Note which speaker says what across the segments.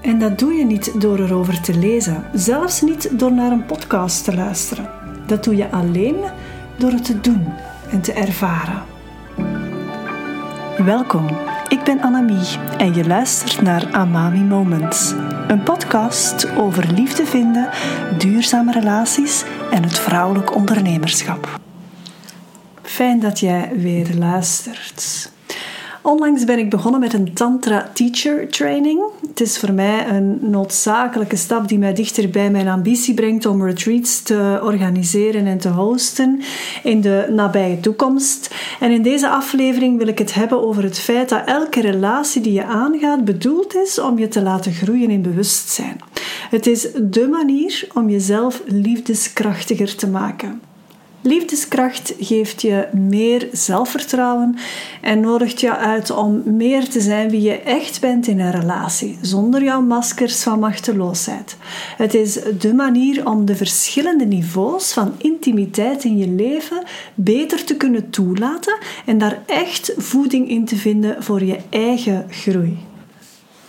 Speaker 1: En dat doe je niet door erover te lezen, zelfs niet door naar een podcast te luisteren. Dat doe je alleen door het te doen en te ervaren. Welkom, ik ben Annemie en je luistert naar Amami Moments. Een podcast over liefde vinden, duurzame relaties en het vrouwelijk ondernemerschap. Fijn dat jij weer luistert. Onlangs ben ik begonnen met een Tantra Teacher Training. Het is voor mij een noodzakelijke stap die mij dichter bij mijn ambitie brengt om retreats te organiseren en te hosten in de nabije toekomst. En in deze aflevering wil ik het hebben over het feit dat elke relatie die je aangaat bedoeld is om je te laten groeien in bewustzijn. Het is de manier om jezelf liefdeskrachtiger te maken. Liefdeskracht geeft je meer zelfvertrouwen en nodigt je uit om meer te zijn wie je echt bent in een relatie, zonder jouw maskers van machteloosheid. Het is de manier om de verschillende niveaus van intimiteit in je leven beter te kunnen toelaten en daar echt voeding in te vinden voor je eigen groei.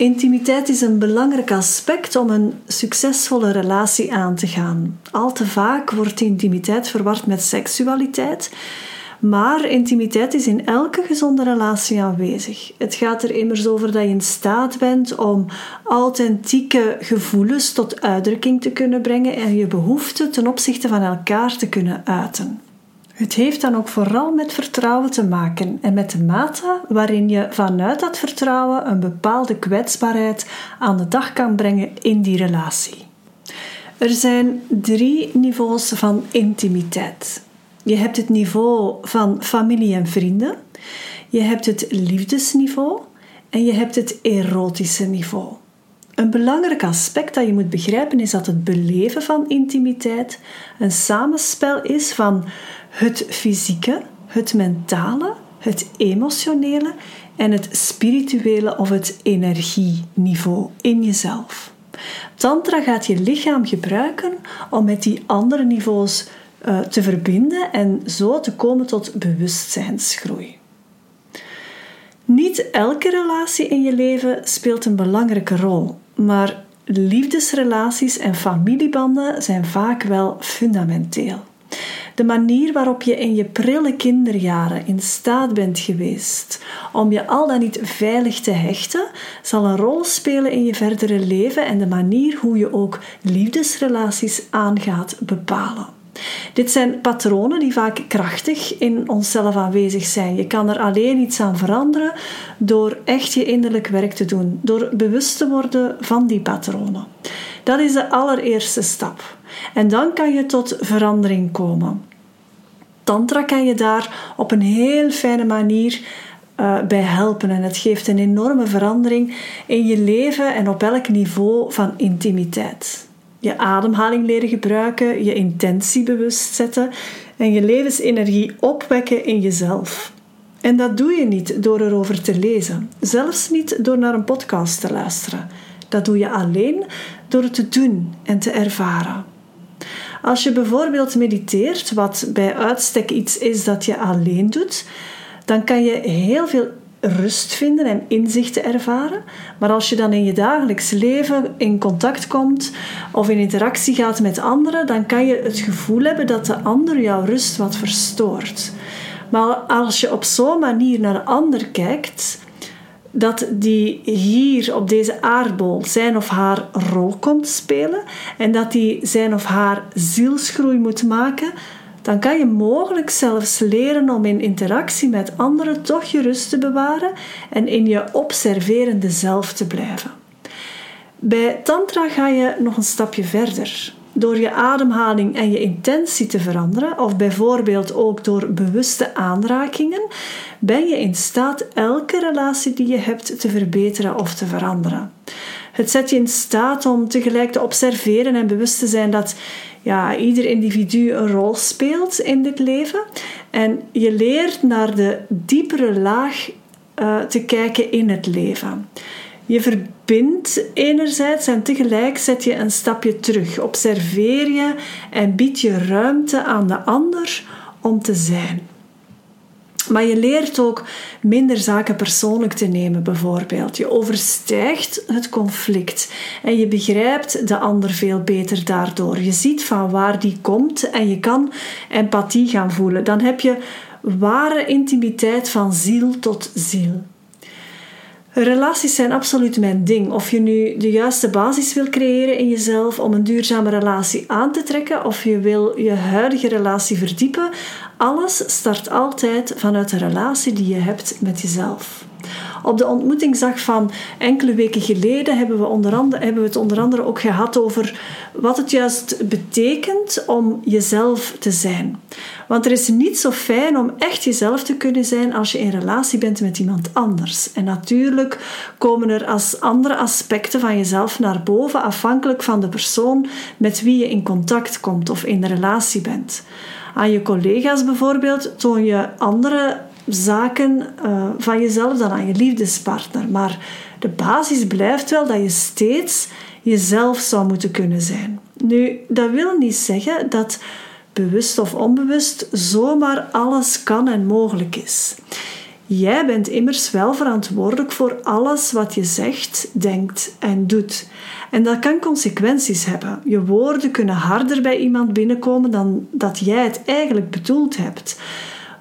Speaker 1: Intimiteit is een belangrijk aspect om een succesvolle relatie aan te gaan. Al te vaak wordt intimiteit verward met seksualiteit, maar intimiteit is in elke gezonde relatie aanwezig. Het gaat er immers over dat je in staat bent om authentieke gevoelens tot uitdrukking te kunnen brengen en je behoeften ten opzichte van elkaar te kunnen uiten. Het heeft dan ook vooral met vertrouwen te maken en met de mate waarin je vanuit dat vertrouwen een bepaalde kwetsbaarheid aan de dag kan brengen in die relatie. Er zijn drie niveaus van intimiteit. Je hebt het niveau van familie en vrienden, je hebt het liefdesniveau en je hebt het erotische niveau. Een belangrijk aspect dat je moet begrijpen is dat het beleven van intimiteit een samenspel is van het fysieke, het mentale, het emotionele en het spirituele of het energieniveau in jezelf. Tantra gaat je lichaam gebruiken om met die andere niveaus uh, te verbinden en zo te komen tot bewustzijnsgroei. Niet elke relatie in je leven speelt een belangrijke rol, maar liefdesrelaties en familiebanden zijn vaak wel fundamenteel. De manier waarop je in je prille kinderjaren in staat bent geweest om je al dan niet veilig te hechten, zal een rol spelen in je verdere leven en de manier hoe je ook liefdesrelaties aangaat bepalen. Dit zijn patronen die vaak krachtig in onszelf aanwezig zijn. Je kan er alleen iets aan veranderen door echt je innerlijk werk te doen, door bewust te worden van die patronen. Dat is de allereerste stap. En dan kan je tot verandering komen. Tantra kan je daar op een heel fijne manier uh, bij helpen. En het geeft een enorme verandering in je leven en op elk niveau van intimiteit. Je ademhaling leren gebruiken, je intentie bewust zetten en je levensenergie opwekken in jezelf. En dat doe je niet door erover te lezen, zelfs niet door naar een podcast te luisteren. Dat doe je alleen door het te doen en te ervaren. Als je bijvoorbeeld mediteert, wat bij uitstek iets is dat je alleen doet, dan kan je heel veel rust vinden en inzichten ervaren. Maar als je dan in je dagelijks leven in contact komt of in interactie gaat met anderen, dan kan je het gevoel hebben dat de ander jouw rust wat verstoort. Maar als je op zo'n manier naar de ander kijkt, dat die hier op deze aardbol zijn of haar rol komt spelen en dat die zijn of haar zielsgroei moet maken, dan kan je mogelijk zelfs leren om in interactie met anderen toch je rust te bewaren en in je observerende zelf te blijven. Bij Tantra ga je nog een stapje verder. Door je ademhaling en je intentie te veranderen, of bijvoorbeeld ook door bewuste aanrakingen, ben je in staat elke relatie die je hebt te verbeteren of te veranderen. Het zet je in staat om tegelijk te observeren en bewust te zijn dat ja, ieder individu een rol speelt in dit leven. En je leert naar de diepere laag uh, te kijken in het leven. Je verbindt enerzijds en tegelijk zet je een stapje terug. Observeer je en bied je ruimte aan de ander om te zijn. Maar je leert ook minder zaken persoonlijk te nemen, bijvoorbeeld. Je overstijgt het conflict en je begrijpt de ander veel beter daardoor. Je ziet van waar die komt en je kan empathie gaan voelen. Dan heb je ware intimiteit van ziel tot ziel. Relaties zijn absoluut mijn ding. Of je nu de juiste basis wil creëren in jezelf om een duurzame relatie aan te trekken, of je wil je huidige relatie verdiepen, alles start altijd vanuit de relatie die je hebt met jezelf. Op de ontmoetingsdag van enkele weken geleden hebben we, onder andere, hebben we het onder andere ook gehad over wat het juist betekent om jezelf te zijn. Want er is niet zo fijn om echt jezelf te kunnen zijn als je in relatie bent met iemand anders. En natuurlijk komen er als andere aspecten van jezelf naar boven, afhankelijk van de persoon met wie je in contact komt of in relatie bent. Aan je collega's bijvoorbeeld toon je andere zaken uh, van jezelf dan aan je liefdespartner. Maar de basis blijft wel dat je steeds jezelf zou moeten kunnen zijn. Nu, dat wil niet zeggen dat bewust of onbewust zomaar alles kan en mogelijk is. Jij bent immers wel verantwoordelijk voor alles wat je zegt, denkt en doet. En dat kan consequenties hebben. Je woorden kunnen harder bij iemand binnenkomen dan dat jij het eigenlijk bedoeld hebt.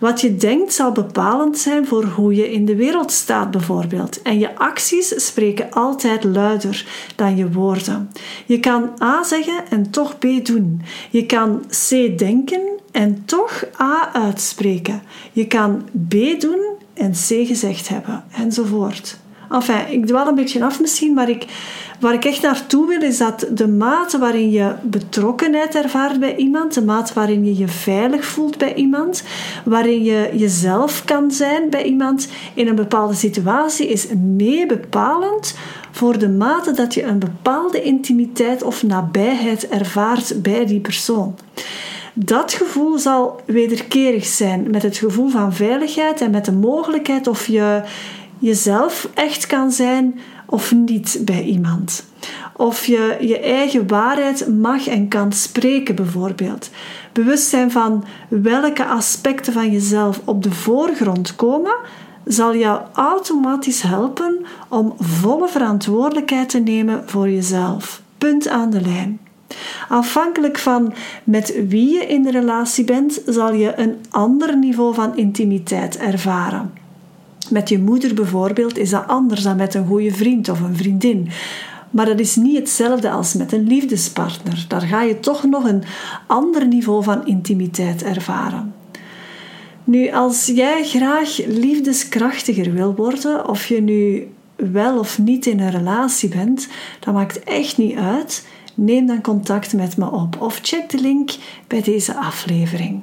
Speaker 1: Wat je denkt zal bepalend zijn voor hoe je in de wereld staat, bijvoorbeeld. En je acties spreken altijd luider dan je woorden. Je kan A zeggen en toch B doen. Je kan C denken en toch A uitspreken. Je kan B doen en C gezegd hebben, enzovoort. Enfin, ik dwaal een beetje af misschien, maar ik, waar ik echt naartoe wil is dat de mate waarin je betrokkenheid ervaart bij iemand, de mate waarin je je veilig voelt bij iemand, waarin je jezelf kan zijn bij iemand in een bepaalde situatie, is mee bepalend voor de mate dat je een bepaalde intimiteit of nabijheid ervaart bij die persoon. Dat gevoel zal wederkerig zijn met het gevoel van veiligheid en met de mogelijkheid of je jezelf echt kan zijn of niet bij iemand. Of je je eigen waarheid mag en kan spreken, bijvoorbeeld. Bewustzijn van welke aspecten van jezelf op de voorgrond komen, zal jou automatisch helpen om volle verantwoordelijkheid te nemen voor jezelf. Punt aan de lijn. Afhankelijk van met wie je in de relatie bent, zal je een ander niveau van intimiteit ervaren. Met je moeder bijvoorbeeld is dat anders dan met een goede vriend of een vriendin. Maar dat is niet hetzelfde als met een liefdespartner. Daar ga je toch nog een ander niveau van intimiteit ervaren. Nu, als jij graag liefdeskrachtiger wil worden, of je nu wel of niet in een relatie bent, dat maakt echt niet uit. Neem dan contact met me op of check de link bij deze aflevering.